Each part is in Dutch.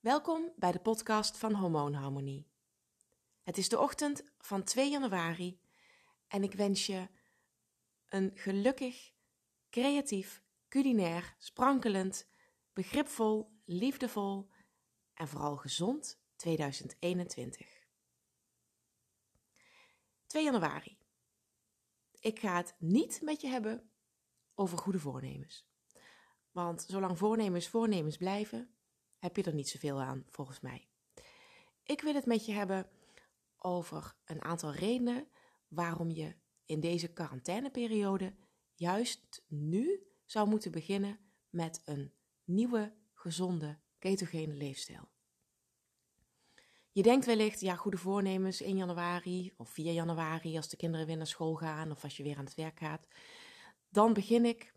Welkom bij de podcast van Hormoonharmonie. Het is de ochtend van 2 januari en ik wens je een gelukkig, creatief, culinair, sprankelend, begripvol, liefdevol en vooral gezond 2021. 2 januari. Ik ga het niet met je hebben over goede voornemens. Want zolang voornemens voornemens blijven, heb je er niet zoveel aan, volgens mij. Ik wil het met je hebben over een aantal redenen waarom je in deze quarantaineperiode juist nu zou moeten beginnen met een nieuwe, gezonde, ketogene leefstijl. Je denkt wellicht, ja, goede voornemens 1 januari of 4 januari als de kinderen weer naar school gaan of als je weer aan het werk gaat. Dan begin ik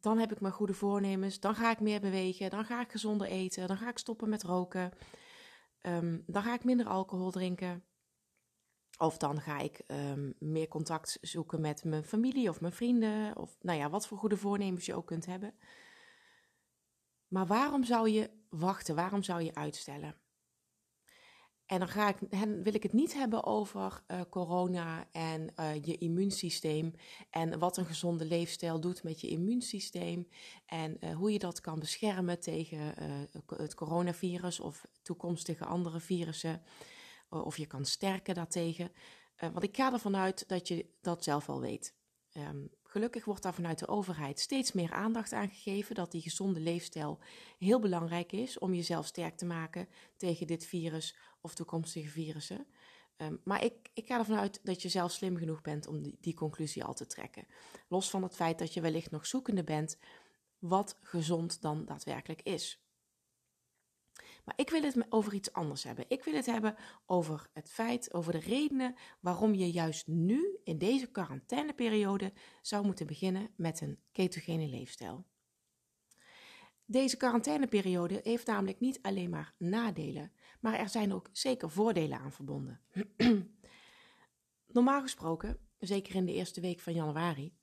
dan heb ik mijn goede voornemens. Dan ga ik meer bewegen. Dan ga ik gezonder eten. Dan ga ik stoppen met roken. Ehm, dan ga ik minder alcohol drinken. Of dan ga ik ehm, meer contact zoeken met mijn familie of mijn vrienden. Of nou ja, wat voor goede voornemens je ook kunt hebben. Maar waarom zou je wachten? Waarom zou je uitstellen? En dan ga ik, wil ik het niet hebben over uh, corona en uh, je immuunsysteem. En wat een gezonde leefstijl doet met je immuunsysteem. En uh, hoe je dat kan beschermen tegen het coronavirus of toekomstige andere virussen. of je kan sterken daartegen. want ik ga ervan uit dat je dat zelf al weet. Um, gelukkig wordt daar vanuit de overheid steeds meer aandacht aan gegeven dat die gezonde leefstijl heel belangrijk is om jezelf sterk te maken tegen dit virus of toekomstige virussen. Um, maar ik, ik ga ervan uit dat je zelf slim genoeg bent om die, die conclusie al te trekken. Los van het feit dat je wellicht nog zoekende bent wat gezond dan daadwerkelijk is. Maar ik wil het over iets anders hebben. Ik wil het hebben over het feit, over de redenen waarom je juist nu in deze quarantaineperiode zou moeten beginnen met een ketogene leefstijl. Deze quarantaineperiode heeft namelijk niet alleen maar nadelen, maar er zijn ook zeker voordelen aan verbonden. Normaal gesproken, zeker in de eerste week van januari,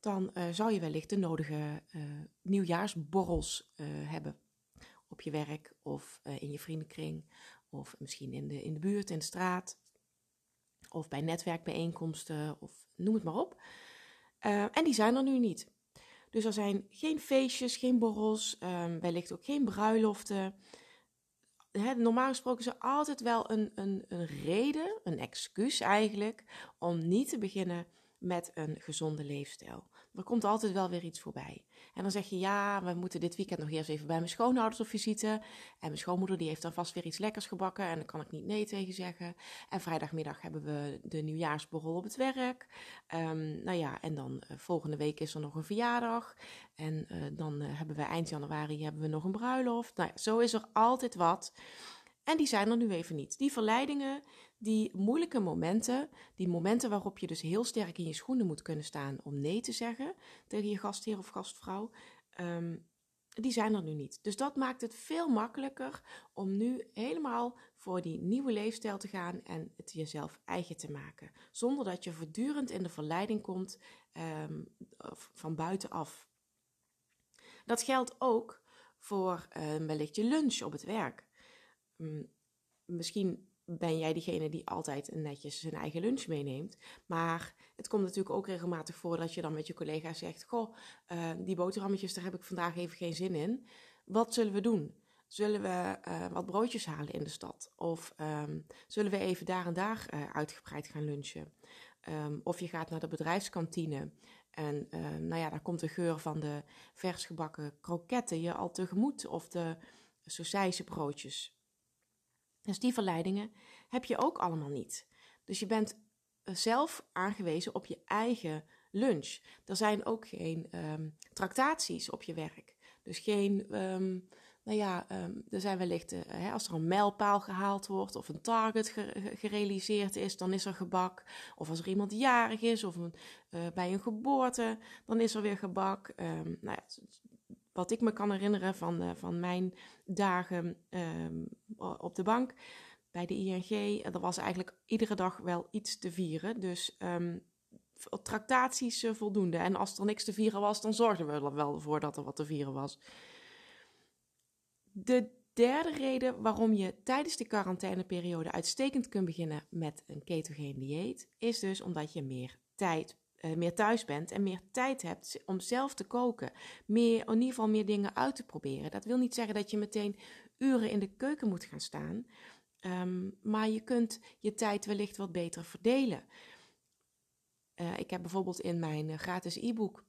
dan uh, zou je wellicht de nodige uh, nieuwjaarsborrels uh, hebben op je werk of uh, in je vriendenkring of misschien in de, in de buurt, in de straat of bij netwerkbijeenkomsten of noem het maar op. Uh, en die zijn er nu niet. Dus er zijn geen feestjes, geen borrels, um, wellicht ook geen bruiloften. Normaal gesproken is er altijd wel een, een, een reden, een excuus eigenlijk, om niet te beginnen met een gezonde leefstijl. Er komt altijd wel weer iets voorbij. En dan zeg je, ja, we moeten dit weekend nog eerst even bij mijn schoonouders op visite. En mijn schoonmoeder die heeft dan vast weer iets lekkers gebakken en daar kan ik niet nee tegen zeggen. En vrijdagmiddag hebben we de nieuwjaarsborrel op het werk. Um, nou ja, en dan uh, volgende week is er nog een verjaardag. En uh, dan uh, hebben we eind januari hebben we nog een bruiloft. Nou ja, zo is er altijd wat. En die zijn er nu even niet. Die verleidingen, die moeilijke momenten, die momenten waarop je dus heel sterk in je schoenen moet kunnen staan om nee te zeggen tegen je gastheer of gastvrouw, um, die zijn er nu niet. Dus dat maakt het veel makkelijker om nu helemaal voor die nieuwe leefstijl te gaan en het jezelf eigen te maken. Zonder dat je voortdurend in de verleiding komt um, van buitenaf. Dat geldt ook voor um, wellicht je lunch op het werk. Um, misschien ben jij diegene die altijd netjes zijn eigen lunch meeneemt. Maar het komt natuurlijk ook regelmatig voor dat je dan met je collega's zegt: Goh, uh, die boterhammetjes, daar heb ik vandaag even geen zin in. Wat zullen we doen? Zullen we uh, wat broodjes halen in de stad? Of um, zullen we even daar en daar uh, uitgebreid gaan lunchen? Of je gaat naar de bedrijfskantine en nou ja, daar komt de geur van de vers gebakken kroketten je al tegemoet. Of de broodjes. Dus die verleidingen heb je ook allemaal niet. Dus je bent eh, zelf aangewezen op je eigen lunch. Er zijn ook geen um, tractaties op je werk. Dus geen, um, nou ja, um, er zijn wellicht, uh, hè, als er een mijlpaal gehaald wordt of een target gerealiseerd is, dan is er gebak. Of als er iemand jarig is of een, uh, bij een geboorte, dan is er weer gebak. nou ja, wat ik me kan herinneren van, uh, van mijn dagen um, op de bank bij de ING, er was eigenlijk iedere dag wel iets te vieren. Dus um, tractaties uh, voldoende. En als er niks te vieren was, dan zorgden we er wel voor dat er wat te vieren was. De derde reden waarom je tijdens de quarantaineperiode uitstekend kunt beginnen met een ketogeen dieet, is dus omdat je meer tijd uh, meer thuis bent en meer tijd hebt om zelf te koken. Meer, in ieder geval meer dingen uit te proberen. Dat wil niet zeggen dat je meteen uren in de keuken moet gaan staan. Um, maar je kunt je tijd wellicht wat beter verdelen. Uh, ik heb bijvoorbeeld in mijn uh, gratis e-book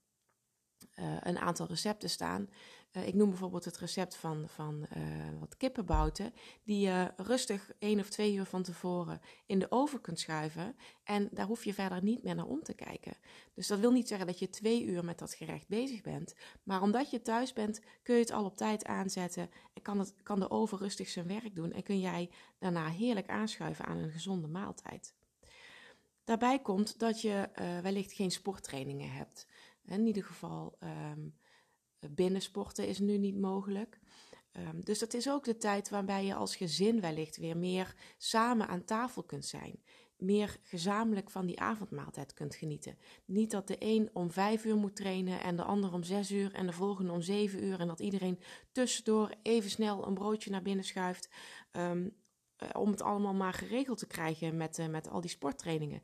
uh, een aantal recepten staan. Uh, ik noem bijvoorbeeld het recept van, van uh, wat kippenbouten, die je rustig één of twee uur van tevoren in de oven kunt schuiven. En daar hoef je verder niet meer naar om te kijken. Dus dat wil niet zeggen dat je twee uur met dat gerecht bezig bent. Maar omdat je thuis bent, kun je het al op tijd aanzetten. En kan, het, kan de oven rustig zijn werk doen. En kun jij daarna heerlijk aanschuiven aan een gezonde maaltijd. Daarbij komt dat je wellicht geen sporttrainingen hebt. In ieder geval um, binnensporten is nu niet mogelijk. Um, dus dat is ook de tijd waarbij je als gezin wellicht weer meer samen aan tafel kunt zijn. Meer gezamenlijk van die avondmaaltijd kunt genieten. Niet dat de een om vijf uur moet trainen en de ander om zes uur en de volgende om zeven uur. En dat iedereen tussendoor even snel een broodje naar binnen schuift. Um, om het allemaal maar geregeld te krijgen met, uh, met al die sporttrainingen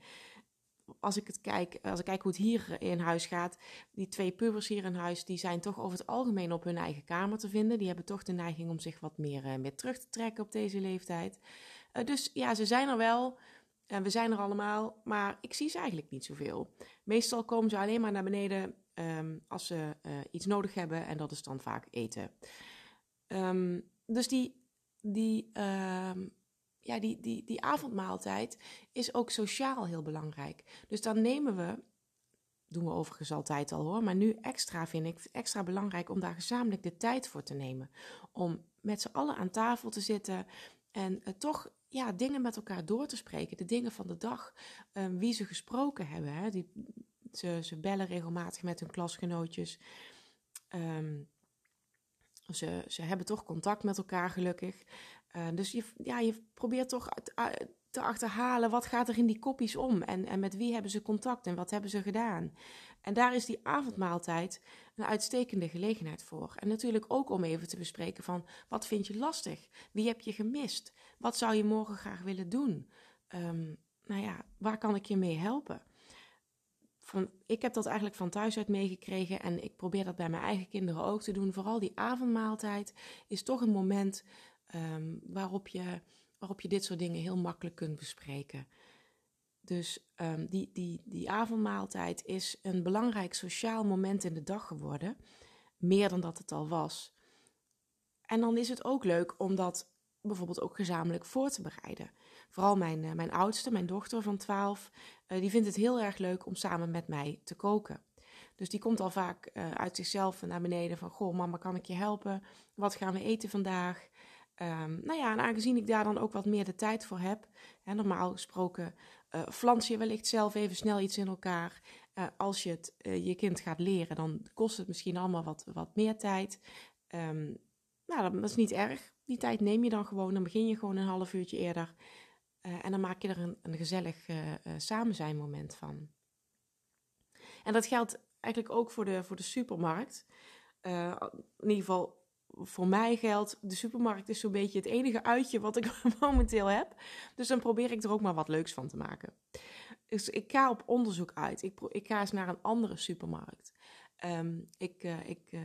als ik het kijk, als ik kijk hoe het hier in huis gaat, die twee pubers hier in huis, die zijn toch over het algemeen op hun eigen kamer te vinden. Die hebben toch de neiging om zich wat meer, uh, meer terug te trekken op deze leeftijd. Uh, dus ja, ze zijn er wel. En we zijn er allemaal, maar ik zie ze eigenlijk niet zoveel. Meestal komen ze alleen maar naar beneden um, als ze iets nodig hebben en dat is dan vaak eten. Um, dus die, die um, ja, die, die, die avondmaaltijd is ook sociaal heel belangrijk. Dus dan nemen we, doen we overigens altijd al hoor, maar nu extra vind ik extra belangrijk om daar gezamenlijk de tijd voor te nemen. Om met z'n allen aan tafel te zitten en uh, toch ja, dingen met elkaar door te spreken. De dingen van de dag, uh, wie ze gesproken hebben. Hè? Die, ze, ze bellen regelmatig met hun klasgenootjes. Um, ze, ze hebben toch contact met elkaar gelukkig. Uh, dus je, ja, je probeert toch te achterhalen wat gaat er in die kopjes om en, en met wie hebben ze contact en wat hebben ze gedaan. En daar is die avondmaaltijd een uitstekende gelegenheid voor. En natuurlijk ook om even te bespreken van wat vind je lastig? Wie heb je gemist? Wat zou je morgen graag willen doen? Um, nou ja, waar kan ik je mee helpen? Van, ik heb dat eigenlijk van thuis uit meegekregen en ik probeer dat bij mijn eigen kinderen ook te doen. Vooral die avondmaaltijd is toch een moment um, waarop, je, waarop je dit soort dingen heel makkelijk kunt bespreken. Dus um, die, die, die avondmaaltijd is een belangrijk sociaal moment in de dag geworden. Meer dan dat het al was. En dan is het ook leuk om dat bijvoorbeeld ook gezamenlijk voor te bereiden. Vooral mijn, uh, mijn oudste, mijn dochter van 12, uh, die vindt het heel erg leuk om samen met mij te koken. Dus die komt al vaak uh, uit zichzelf naar beneden van... Goh, mama, kan ik je helpen? Wat gaan we eten vandaag? Um, nou ja, en aangezien ik daar dan ook wat meer de tijd voor heb, hè, normaal gesproken uh, flans je wellicht zelf even snel iets in elkaar. Uh, als je het uh, je kind gaat leren, dan kost het misschien allemaal wat, wat meer tijd. Um, nou, dat is niet erg. Die tijd neem je dan gewoon. Dan begin je gewoon een half uurtje eerder. en dan maak je er een, een gezellig samen zijn moment van. En dat geldt eigenlijk ook voor de, voor de supermarkt. in ieder geval voor mij geldt, de supermarkt is zo'n beetje het enige uitje wat ik momenteel heb. Dus dan probeer ik er ook maar wat leuks van te maken. Dus ik ga op onderzoek uit. Ik, ik ga eens naar een andere supermarkt. Um, ik, uh, ik uh,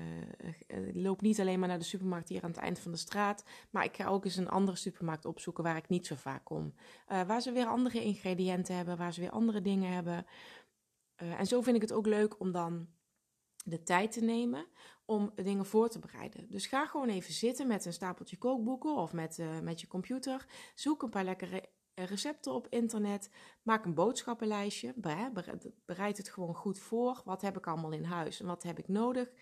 loop niet alleen maar naar de supermarkt hier aan het eind van de straat, maar ik ga ook eens een andere supermarkt opzoeken waar ik niet zo vaak kom. Waar ze weer andere ingrediënten hebben, waar ze weer andere dingen hebben. en zo vind ik het ook leuk om dan de tijd te nemen om dingen voor te bereiden. Dus ga gewoon even zitten met een stapeltje kookboeken of met, uh, met je computer. Zoek een paar lekkere recepten op internet. Maak een boodschappenlijstje. Bereid het gewoon goed voor. Wat heb ik allemaal in huis en wat heb ik nodig?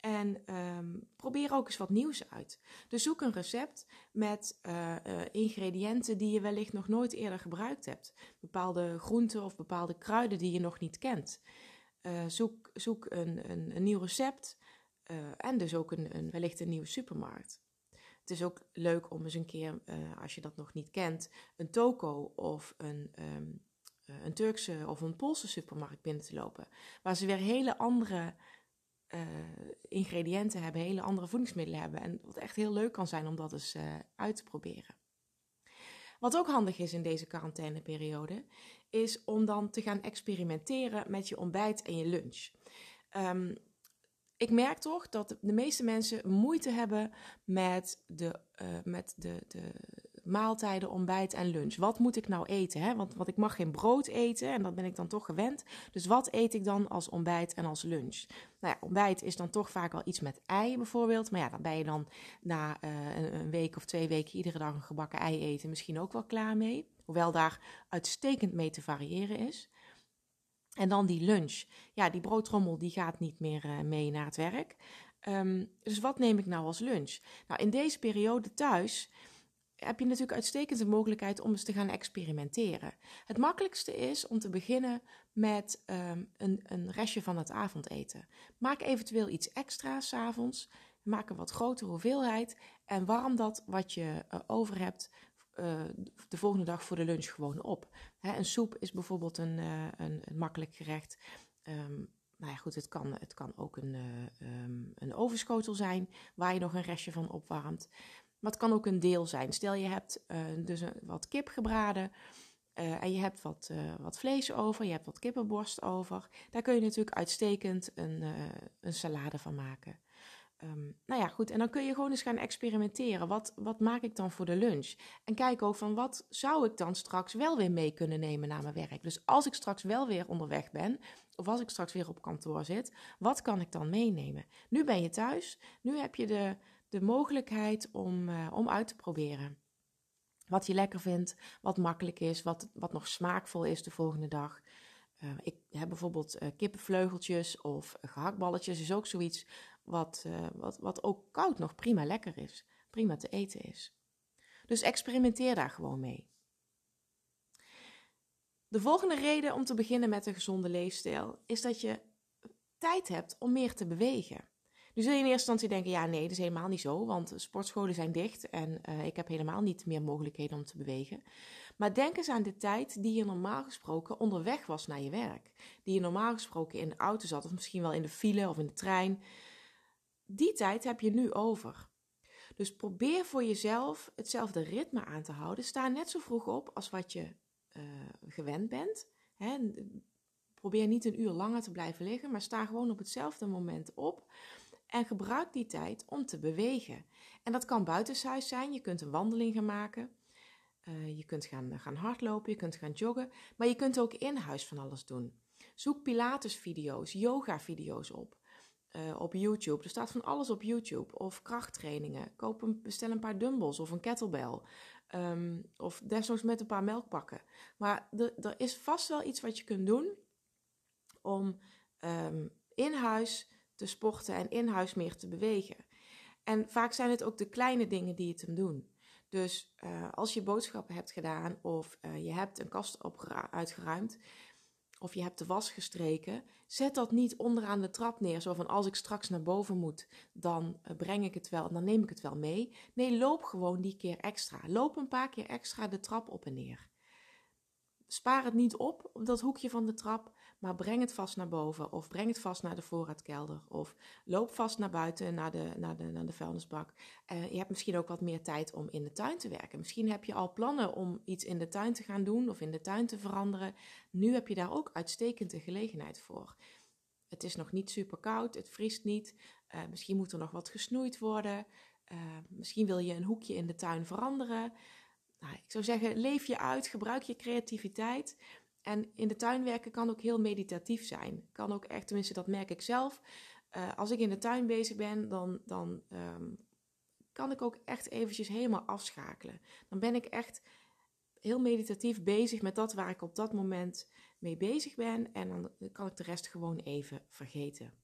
En um, probeer ook eens wat nieuws uit. Dus zoek een recept met uh, uh, ingrediënten die je wellicht nog nooit eerder gebruikt hebt. Bepaalde groenten of bepaalde kruiden die je nog niet kent. Zoek zoek een, een, een nieuw recept uh, en dus ook een, een, wellicht een nieuwe supermarkt. Het is ook leuk om eens een keer, uh, als je dat nog niet kent, een toko of een, um, een Turkse of een Poolse supermarkt binnen te lopen. Waar ze weer hele andere ingrediënten hebben, hele andere voedingsmiddelen hebben. En wat echt heel leuk kan zijn om dat eens uit te proberen. Wat ook handig is in deze quarantaineperiode, is om dan te gaan experimenteren met je ontbijt en je lunch. Um, ik merk toch dat de meeste mensen moeite hebben met de, uh, met de, de maaltijden, ontbijt en lunch. Wat moet ik nou eten? Hè? Want, ik mag geen brood eten en dat ben ik dan toch gewend. Dus wat eet ik dan als ontbijt en als lunch? Nou ja, ontbijt is dan toch vaak wel iets met ei bijvoorbeeld. Maar ja, dan ben je dan na een, een, week of twee weken iedere dag een gebakken ei eten misschien ook wel klaar mee. Hoewel daar uitstekend mee te variëren is. En dan die lunch. Ja, die broodtrommel die gaat niet meer uh, mee naar het werk. Um, dus wat neem ik nou als lunch? Nou, in deze periode thuis heb je natuurlijk uitstekend de mogelijkheid om eens te gaan experimenteren. Het makkelijkste is om te beginnen met um, een, een restje van het avondeten. Maak eventueel iets extra's s avonds. Maak een wat grotere hoeveelheid en warm dat wat je uh, over hebt uh, de volgende dag voor de lunch gewoon op. Hè, een soep is bijvoorbeeld een, uh, een, een, makkelijk gerecht. Um, nou ja, goed, het kan, het kan ook een, uh, een ovenschotel zijn waar je nog een restje van opwarmt. Maar het kan ook een deel zijn. Stel je hebt dus wat kip gebraden en je hebt wat, wat vlees over, je hebt wat kippenborst over. Daar kun je natuurlijk uitstekend een, een salade van maken. Um, nou ja, goed. En dan kun je gewoon eens gaan experimenteren. Wat, wat maak ik dan voor de lunch? En kijk ook van wat zou ik dan straks wel weer mee kunnen nemen naar mijn werk. Dus als ik straks wel weer onderweg ben, of als ik straks weer op kantoor zit, wat kan ik dan meenemen? Nu ben je thuis. Nu heb je de, de mogelijkheid om, uh, om uit te proberen. Wat je lekker vindt, wat makkelijk is, wat, wat nog smaakvol is de volgende dag. Uh, ik heb bijvoorbeeld uh, kippenvleugeltjes of gehaktballetjes, is ook zoiets wat, uh, wat, wat ook koud nog prima lekker is, prima te eten is. Dus experimenteer daar gewoon mee. De volgende reden om te beginnen met een gezonde leefstijl is dat je tijd hebt om meer te bewegen. Nu zul je in eerste instantie denken: ja, nee, dat is helemaal niet zo, want sportscholen zijn dicht en uh, ik heb helemaal niet meer mogelijkheden om te bewegen. Maar denk eens aan de tijd die je normaal gesproken onderweg was naar je werk. Die je normaal gesproken in de auto zat, of misschien wel in de file of in de trein. Die tijd heb je nu over. Dus probeer voor jezelf hetzelfde ritme aan te houden. Sta net zo vroeg op als wat je uh, gewend bent. Hè? Probeer niet een uur langer te blijven liggen, maar sta gewoon op hetzelfde moment op. En gebruik die tijd om te bewegen. En dat kan buitenshuis zijn. Je kunt een wandeling gaan maken. Uh, je kunt gaan, gaan hardlopen, je kunt gaan joggen. Maar je kunt ook in huis van alles doen. Zoek Pilates-video's, yoga-video's op. Uh, op YouTube. Er staat van alles op YouTube. Of krachttrainingen. Koop een, bestel een paar dumbbells of een kettlebell. Um, of desnoods met een paar melkpakken. Maar er is vast wel iets wat je kunt doen om um, in huis te sporten en in huis meer te bewegen. En vaak zijn het ook de kleine dingen die het hem doen. Dus uh, als je boodschappen hebt gedaan of uh, je hebt een kast uitgeruimd of je hebt de was gestreken, zet dat niet onderaan de trap neer. Zo van als ik straks naar boven moet, dan uh, breng ik het wel, dan neem ik het wel mee. Nee, loop gewoon die keer extra. Loop een paar keer extra de trap op en neer. Spaar het niet op op dat hoekje van de trap, maar breng het vast naar boven of breng het vast naar de voorraadkelder of loop vast naar buiten naar de, naar de, naar de vuilnisbak. Uh, je hebt misschien ook wat meer tijd om in de tuin te werken. Misschien heb je al plannen om iets in de tuin te gaan doen of in de tuin te veranderen. Nu heb je daar ook uitstekend de gelegenheid voor. Het is nog niet super koud, het vriest niet. Uh, misschien moet er nog wat gesnoeid worden. Uh, misschien wil je een hoekje in de tuin veranderen. Nou, ik zou zeggen, leef je uit, gebruik je creativiteit. En in de tuin werken kan ook heel meditatief zijn. Kan ook echt, tenminste dat merk ik zelf. Uh, als ik in de tuin bezig ben, dan, dan um, kan ik ook echt eventjes helemaal afschakelen. Dan ben ik echt heel meditatief bezig met dat waar ik op dat moment mee bezig ben. En dan kan ik de rest gewoon even vergeten.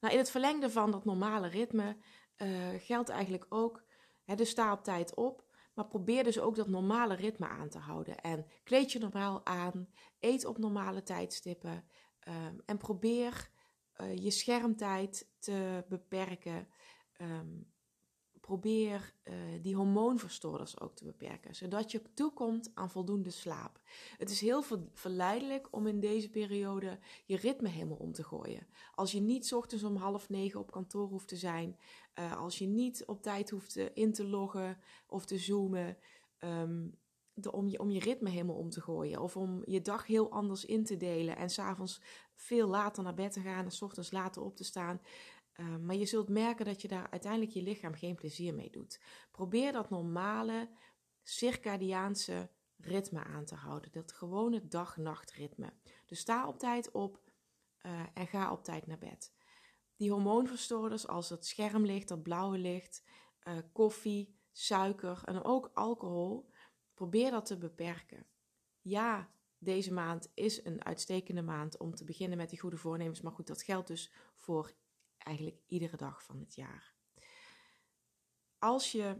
Nou, in het verlengde van dat normale ritme uh, geldt eigenlijk ook, hè, dus sta op tijd op. Maar probeer dus ook dat normale ritme aan te houden. En kleed je normaal aan, eet op normale tijdstippen. Um, en probeer uh, je schermtijd te beperken. Um, probeer uh, die hormoonverstoorders ook te beperken, zodat je toekomt aan voldoende slaap. Het is heel verleidelijk om in deze periode je ritme helemaal om te gooien. Als je niet ochtends om half negen op kantoor hoeft te zijn, uh, als je niet op tijd hoeft te, in te loggen of te zoomen, de, om, je, om je ritme helemaal om te gooien. Of om je dag heel anders in te delen en s'avonds veel later naar bed te gaan en s ochtends later op te staan. Ehm, maar je zult merken dat je daar uiteindelijk je lichaam geen plezier mee doet. Probeer dat normale circadiaanse ritme aan te houden. Dat gewone dag-nachtritme. Dus sta op tijd op uh, en ga op tijd naar bed. Die hormoonverstoorders als het schermlicht, dat blauwe licht, uh, koffie, suiker en ook alcohol, probeer dat te beperken. Ja, deze maand is een uitstekende maand om te beginnen met die goede voornemens. Maar goed, dat geldt dus voor eigenlijk iedere dag van het jaar. Als je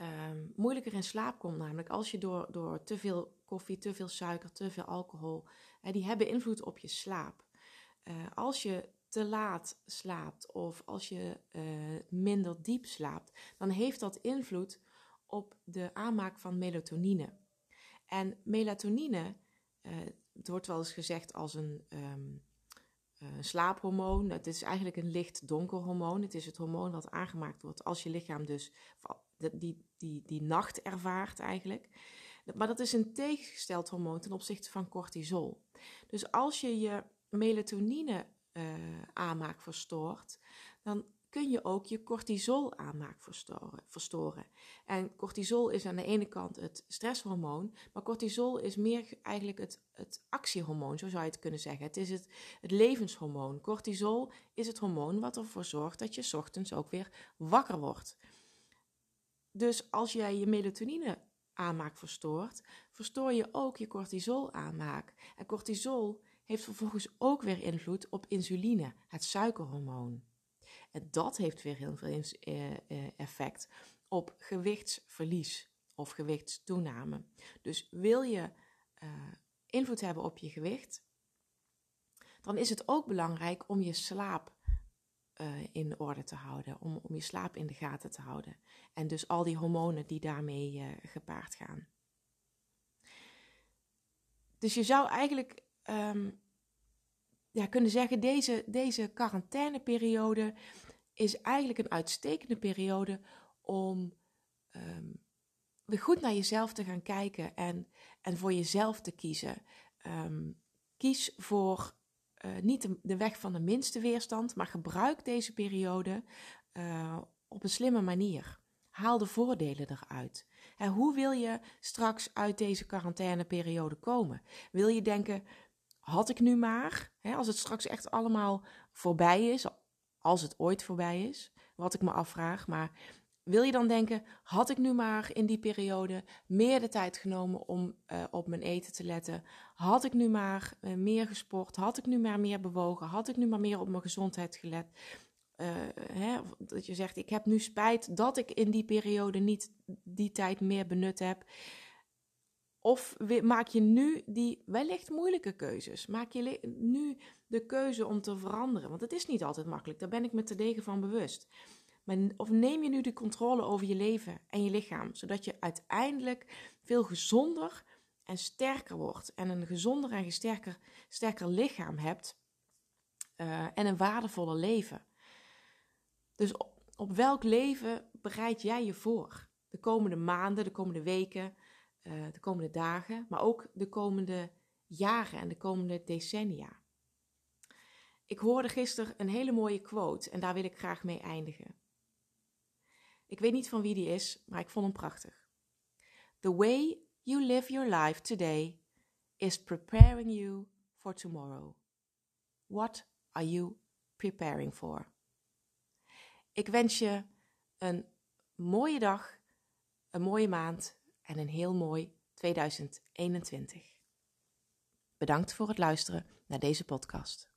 um, moeilijker in slaap komt, namelijk als je door, door te veel koffie, te veel suiker, te veel alcohol, die hebben invloed op je slaap. Uh, als je te laat slaapt of als je uh, minder diep slaapt, dan heeft dat invloed op de aanmaak van melatonine. En melatonine, uh, het wordt wel eens gezegd als een um, uh, slaaphormoon. Het is eigenlijk een licht-donker hormoon. Het is het hormoon dat aangemaakt wordt als je lichaam dus die, die, die nacht ervaart eigenlijk. Maar dat is een tegengesteld hormoon ten opzichte van cortisol. Dus als je je melatonine uh, aanmaak verstoort, dan kun je ook je cortisol aanmaak verstoren, verstoren. En cortisol is aan de ene kant het stresshormoon, maar cortisol is meer eigenlijk het, het actiehormoon, zo zou je het kunnen zeggen. Het is het, het levenshormoon. Cortisol is het hormoon wat ervoor zorgt dat je ochtends ook weer wakker wordt. Dus als jij je melatonine aanmaak verstoort, verstoor je ook je cortisol aanmaak. En cortisol heeft vervolgens ook weer invloed op insuline, het suikerhormoon. En dat heeft weer heel veel eh, eh, effect op gewichtsverlies of gewichtstoename. Dus wil je uh, invloed hebben op je gewicht, dan is het ook belangrijk om je slaap in orde te houden, om, om je slaap in de gaten te houden. En dus al die hormonen die daarmee gepaard gaan. Dus je zou eigenlijk um, ja, kunnen zeggen, deze, deze quarantaineperiode is eigenlijk een uitstekende periode om um, weer goed naar jezelf te gaan kijken en, en voor jezelf te kiezen. Um, kies voor uh, niet de, weg van de minste weerstand, maar gebruik deze periode uh, op een slimme manier. Haal de voordelen eruit. En hoe wil je straks uit deze quarantaineperiode komen? Wil je denken, had ik nu maar, hè, als het straks echt allemaal voorbij is, als het ooit voorbij is, wat ik me afvraag, maar wil je dan denken, had ik nu maar in die periode meer de tijd genomen om uh, op mijn eten te letten? Had ik nu maar uh, meer gesport? Had ik nu maar meer bewogen? Had ik nu maar meer op mijn gezondheid gelet? Uh, hè, dat je zegt, ik heb nu spijt dat ik in die periode niet die tijd meer benut heb. Of maak je nu die wellicht moeilijke keuzes? Maak je nu de keuze om te veranderen? Want het is niet altijd makkelijk, daar ben ik me te degen van bewust. Maar of neem je nu de controle over je leven en je lichaam, zodat je uiteindelijk veel gezonder en sterker wordt en een gezonder en sterker, sterker lichaam hebt uh, en een waardevolle leven. Dus op welk leven bereid jij je voor? De komende maanden, de komende weken, uh, de komende dagen, maar ook de komende jaren en de komende decennia. Ik hoorde gisteren een hele mooie quote en daar wil ik graag mee eindigen. Ik weet niet van wie die is, maar ik vond hem prachtig. The way you live your life today is preparing you for tomorrow. What are you preparing for? Ik wens je een mooie dag, een mooie maand en een heel mooi 2021. Bedankt voor het luisteren naar deze podcast.